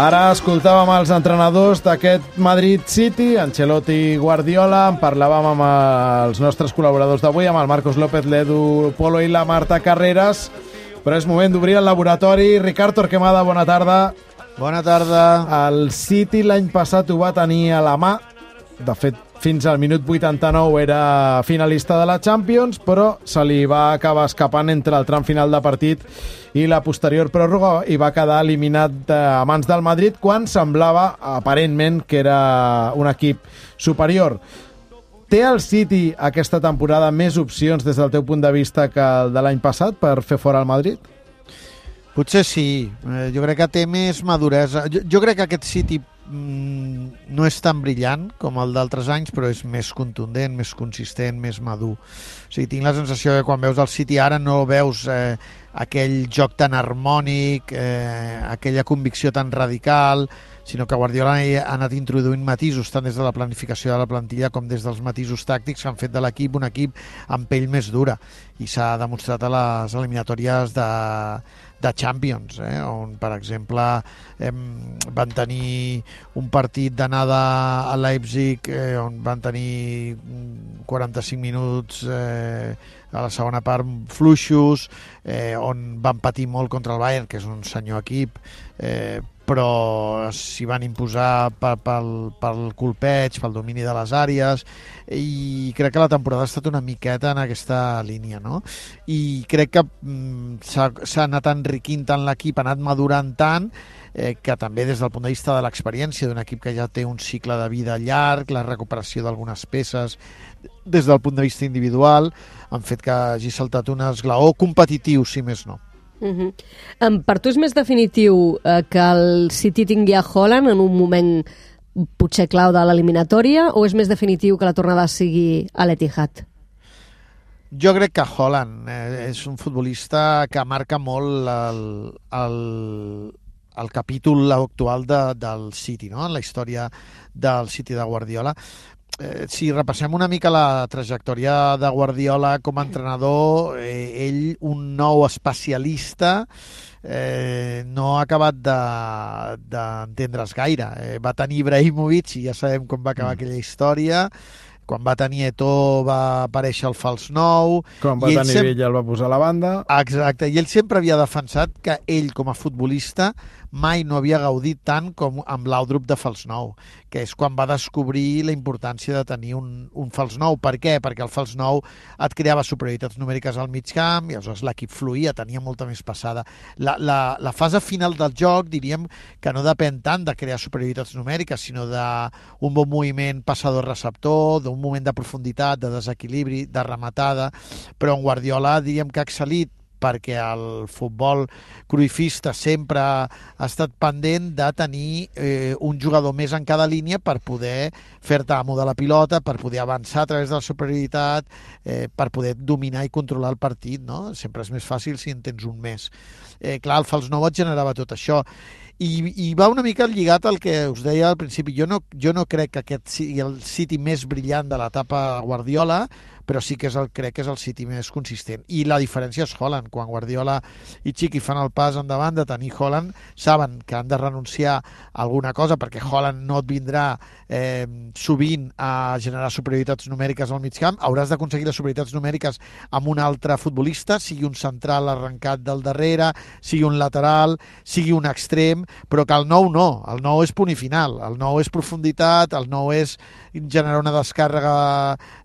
Ara escoltàvem els entrenadors d'aquest Madrid City, Ancelotti i Guardiola. En parlàvem amb els nostres col·laboradors d'avui, amb el Marcos López, l'Edu Polo i la Marta Carreras. Però és moment d'obrir el laboratori. Ricard Torquemada, bona tarda. Bona tarda. El City l'any passat ho va tenir a la mà. De fet, fins al minut 89 era finalista de la Champions, però se li va acabar escapant entre el tram final de partit i la posterior pròrroga i va quedar eliminat a mans del Madrid quan semblava, aparentment, que era un equip superior. Té el City aquesta temporada més opcions des del teu punt de vista que el de l'any passat per fer fora el Madrid? Potser sí. Eh, jo crec que té més maduresa. Jo, jo crec que aquest City no és tan brillant com el d'altres anys, però és més contundent, més consistent, més madur. O sigui, tinc la sensació que quan veus el City ara no veus eh, aquell joc tan harmònic, eh, aquella convicció tan radical, sinó que Guardiola ha anat introduint matisos tant des de la planificació de la plantilla com des dels matisos tàctics que han fet de l'equip un equip amb pell més dura i s'ha demostrat a les eliminatòries de, de Champions, eh? on, per exemple, eh, van tenir un partit d'anada a Leipzig eh, on van tenir 45 minuts eh, a la segona part fluixos, eh, on van patir molt contra el Bayern, que és un senyor equip, eh, però s'hi van imposar pel, pel, pel colpeig, pel domini de les àrees, i crec que la temporada ha estat una miqueta en aquesta línia, no? I crec que mm, s'ha anat enriquint tant l'equip, ha anat madurant tant, eh, que també des del punt de vista de l'experiència d'un equip que ja té un cicle de vida llarg, la recuperació d'algunes peces des del punt de vista individual, han fet que hagi saltat un esglaó competitiu, si més no. Uh -huh. um, per tu és més definitiu uh, que el City tingui a Holland en un moment potser clau de l'eliminatòria o és més definitiu que la tornada sigui a l'Etihad? Jo crec que Holland eh, és un futbolista que marca molt el, el, el capítol actual de, del City, no? en la història del City de Guardiola eh, si repassem una mica la trajectòria de Guardiola com a entrenador, eh, ell, un nou especialista, eh, no ha acabat d'entendre's de, gaire. Eh, va tenir Ibrahimovic i ja sabem com va acabar mm. aquella història, quan va tenir Eto va aparèixer el fals nou... Quan va tenir sempre... Villa el va posar a la banda... Exacte, i ell sempre havia defensat que ell, com a futbolista, mai no havia gaudit tant com amb l'Audrup de fals nou, que és quan va descobrir la importància de tenir un, un fals nou. Per què? Perquè el fals nou et creava superioritats numèriques al mig camp i aleshores l'equip fluïa, tenia molta més passada. La, la, la fase final del joc diríem que no depèn tant de crear superioritats numèriques, sinó d'un bon moviment passador-receptor, d'un moment de profunditat, de desequilibri, de rematada, però en Guardiola diríem que ha excel·lit perquè el futbol cruifista sempre ha estat pendent de tenir eh, un jugador més en cada línia per poder fer-te amo de la pilota, per poder avançar a través de la superioritat, eh, per poder dominar i controlar el partit. No? Sempre és més fàcil si en tens un més. Eh, clar, el fals nou et generava tot això i, i va una mica lligat al que us deia al principi. Jo no, jo no crec que aquest sigui el City més brillant de l'etapa Guardiola, però sí que és el, crec que és el City més consistent. I la diferència és Holland. Quan Guardiola i Chiqui fan el pas endavant de tenir Holland, saben que han de renunciar a alguna cosa perquè Holland no et vindrà eh, sovint a generar superioritats numèriques al mig camp. Hauràs d'aconseguir les superioritats numèriques amb un altre futbolista, sigui un central arrencat del darrere, sigui un lateral, sigui un extrem, però que el nou no. El nou és punt i final. El nou és profunditat, el nou és generar una descàrrega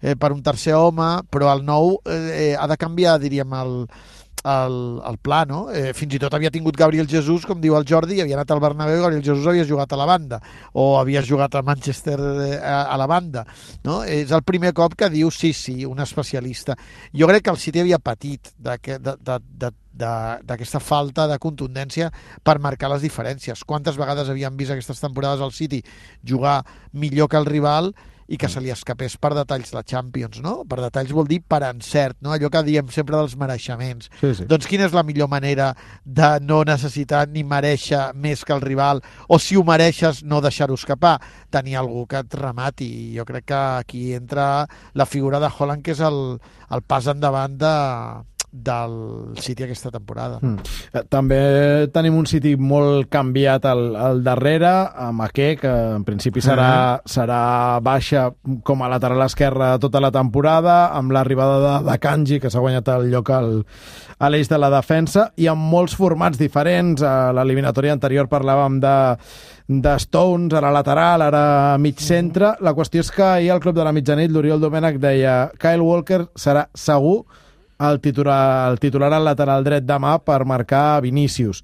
eh, per un tercer home, home, però el nou eh, ha de canviar, diríem, el, el, el pla, no? Eh, fins i tot havia tingut Gabriel Jesús, com diu el Jordi, havia anat al Bernabéu, Gabriel Jesús havia jugat a la banda, o havia jugat a Manchester eh, a, a la banda, no? És el primer cop que diu, sí, sí, un especialista. Jo crec que el City havia patit d'aquesta falta de contundència per marcar les diferències. Quantes vegades havíem vist aquestes temporades al City jugar millor que el rival i que se li escapés per detalls la Champions, no? Per detalls vol dir per encert, no? Allò que diem sempre dels mereixements. Sí, sí. Doncs quina és la millor manera de no necessitar ni mereixer més que el rival, o si ho mereixes, no deixar-ho escapar? Tenir algú que et remati. I jo crec que aquí entra la figura de Holland, que és el, el pas endavant de, del City aquesta temporada. Mm. Eh, També tenim un City molt canviat al, al darrere, amb Ake, que en principi serà, uh -huh. serà baixa com a lateral esquerra tota la temporada, amb l'arribada de, de Kanji, que s'ha guanyat el lloc al, a l'eix de la defensa, i amb molts formats diferents. A l'eliminatòria anterior parlàvem de de Stones a la lateral, ara mig centre. La qüestió és que ahir al Club de la Mitjanit l'Oriol Domènech deia Kyle Walker serà segur el titular, el titular al lateral dret demà per marcar Vinícius.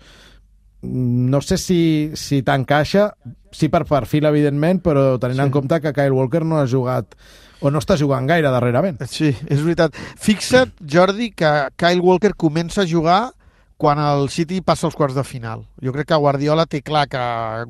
No sé si, si t'encaixa, sí per perfil, evidentment, però tenint sí. en compte que Kyle Walker no ha jugat o no està jugant gaire darrerament. Sí, és veritat. Fixa't, Jordi, que Kyle Walker comença a jugar quan el City passa als quarts de final. Jo crec que Guardiola té clar que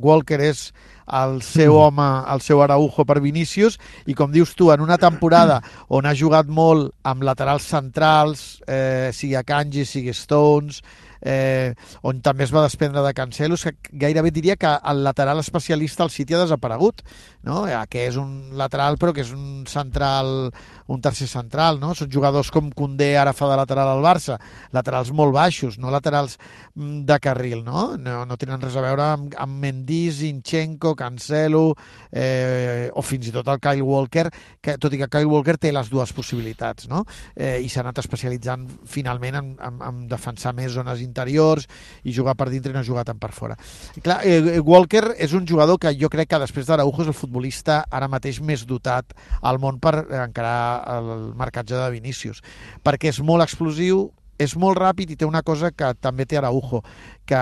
Walker és el seu home, el seu Araujo per Vinícius, i com dius tu, en una temporada on ha jugat molt amb laterals centrals, eh, sigui Akanji, sigui Stones, eh, on també es va desprendre de Cancelo, que gairebé diria que el lateral especialista al City ha desaparegut, no? Eh, que és un lateral però que és un central, un tercer central, no? Són jugadors com Koundé ara fa de lateral al Barça, laterals molt baixos, no laterals mm, de carril, no? No, no tenen res a veure amb, amb Mendy, Zinchenko, Cancelo, eh, o fins i tot el Kyle Walker, que tot i que Kyle Walker té les dues possibilitats, no? Eh, I s'ha anat especialitzant finalment en, en, en defensar més zones interiors i jugar per dintre i no jugar tant per fora. Clar, eh, Walker és un jugador que jo crec que després d'Araujo és el futbolista ara mateix més dotat al món per encarar el marcatge de Vinícius, perquè és molt explosiu, és molt ràpid i té una cosa que també té Araujo, que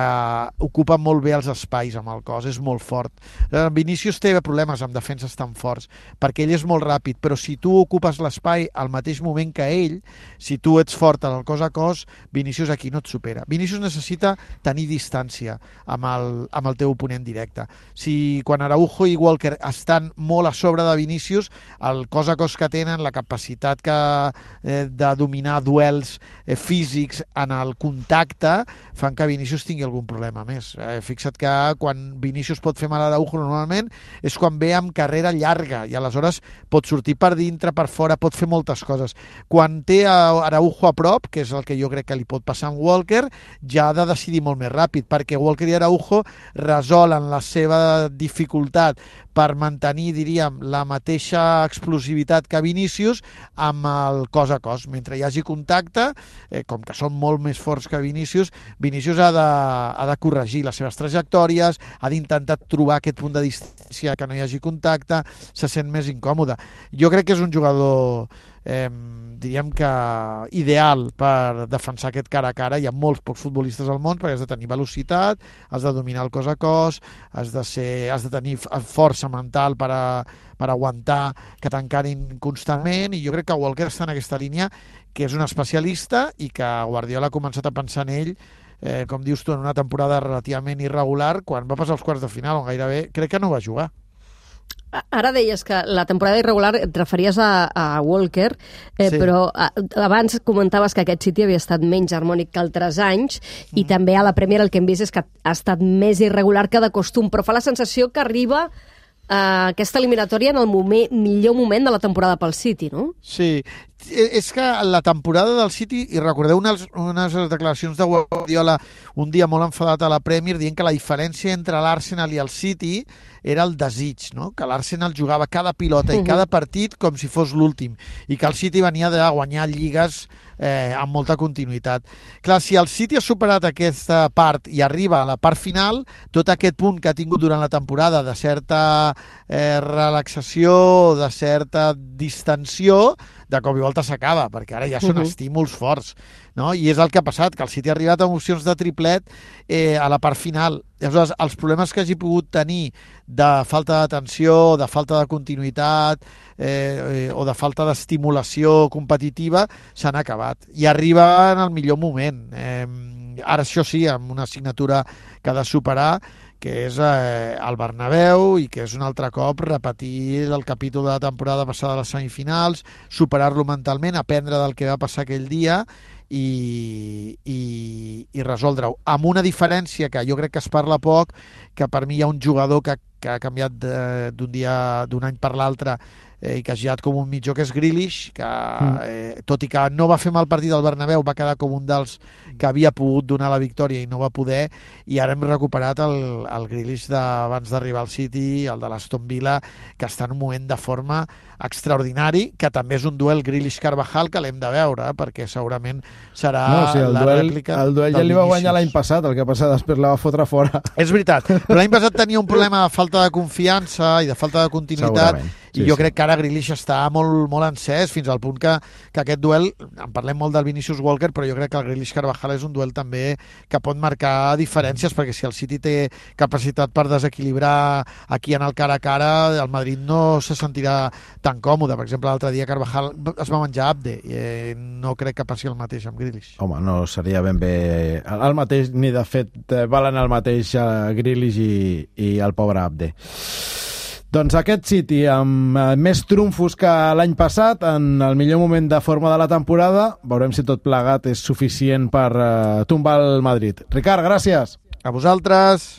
ocupa molt bé els espais amb el cos, és molt fort. Eh, Vinícius té problemes amb defenses tan forts, perquè ell és molt ràpid, però si tu ocupes l'espai al mateix moment que ell, si tu ets fort en el cos a cos, Vinícius aquí no et supera. Vinícius necessita tenir distància amb el, amb el teu oponent directe. Si quan Araujo i Walker estan molt a sobre de Vinícius, el cos a cos que tenen, la capacitat que, eh, de dominar duels eh, físics en el contacte, fan que Vinícius tingui algun problema més. Eh, fixa't que quan Vinícius pot fer mal a Araujo normalment és quan ve amb carrera llarga i aleshores pot sortir per dintre, per fora, pot fer moltes coses. Quan té a Araujo a prop, que és el que jo crec que li pot passar amb Walker, ja ha de decidir molt més ràpid, perquè Walker i Araujo resolen la seva dificultat per mantenir, diríem, la mateixa explosivitat que Vinícius amb el cos a cos. Mentre hi hagi contacte, eh, com que són molt més forts que Vinícius, Vinícius ha de, ha de corregir les seves trajectòries, ha d'intentar trobar aquest punt de distància que no hi hagi contacte, se sent més incòmode. Jo crec que és un jugador eh, diríem que ideal per defensar aquest cara a cara. Hi ha molts pocs futbolistes al món perquè has de tenir velocitat, has de dominar el cos a cos, has de, ser, has de tenir força mental per, a, per aguantar que t'encarin constantment i jo crec que Walker està en aquesta línia que és un especialista i que Guardiola ha començat a pensar en ell eh, com dius tu, en una temporada relativament irregular, quan va passar els quarts de final, on gairebé crec que no va jugar. Ara deies que la temporada irregular et referies a, a Walker, eh, sí. però a, abans comentaves que aquest City havia estat menys harmònic que altres anys mm. i també a la Premier el que hem vist és que ha estat més irregular que de costum, però fa la sensació que arriba eh, aquesta eliminatòria en el moment, millor moment de la temporada pel City, no? Sí, és que la temporada del City, i recordeu unes, unes declaracions de Guardiola un dia molt enfadat a la Premier dient que la diferència entre l'Arsenal i el City era el desig, no? que l'Arsenal jugava cada pilota i cada partit com si fos l'últim i que el City venia de guanyar lligues eh, amb molta continuïtat. Clar, si el City ha superat aquesta part i arriba a la part final, tot aquest punt que ha tingut durant la temporada de certa eh, relaxació, de certa distensió, de cop i volta s'acaba, perquè ara ja són uh -huh. estímuls forts. No? I és el que ha passat, que el City ha arribat a opcions de triplet eh, a la part final. Aleshores, els problemes que hagi pogut tenir de falta d'atenció, de falta de continuïtat eh, eh, o de falta d'estimulació competitiva s'han acabat. I arriba en el millor moment. Eh, ara, això sí, amb una assignatura que ha de superar, que és eh, el Bernabéu i que és un altre cop repetir el capítol de la temporada passada a les semifinals, superar-lo mentalment, aprendre del que va passar aquell dia i, i, i resoldre-ho. Amb una diferència que jo crec que es parla poc, que per mi hi ha un jugador que, que ha canviat d'un dia d'un any per l'altre eh, i que ha girat com un mitjó, que és Grealish, que mm. eh, tot i que no va fer mal partit al Bernabéu, va quedar com un dels que havia pogut donar la victòria i no va poder, i ara hem recuperat el, el Grealish d'abans d'arribar al City, el de l'Aston Villa, que està en un moment de forma extraordinari, que també és un duel Grealish-Carvajal que l'hem de veure, perquè segurament serà no, sí, el la duel, rèplica El duel ja li va guanyar l'any passat, el que passa després la va fotre fora. És veritat, però l'any passat tenia un problema de falta de confiança i de falta de continuïtat, Segurament. Sí, i jo sí. crec que ara Grealish està molt, molt encès fins al punt que, que aquest duel, en parlem molt del Vinicius Walker, però jo crec que el Grealish Carvajal és un duel també que pot marcar diferències, perquè si el City té capacitat per desequilibrar aquí en el cara a cara, el Madrid no se sentirà tan còmode. Per exemple, l'altre dia Carvajal es va menjar Abde, i eh, no crec que passi el mateix amb Grealish. Home, no seria ben bé el mateix, ni de fet eh, valen el mateix a Grealish i, i el pobre Abde. Doncs aquest City, amb eh, més trumfos que l'any passat, en el millor moment de forma de la temporada, veurem si tot plegat és suficient per eh, tombar el Madrid. Ricard, gràcies. A vosaltres.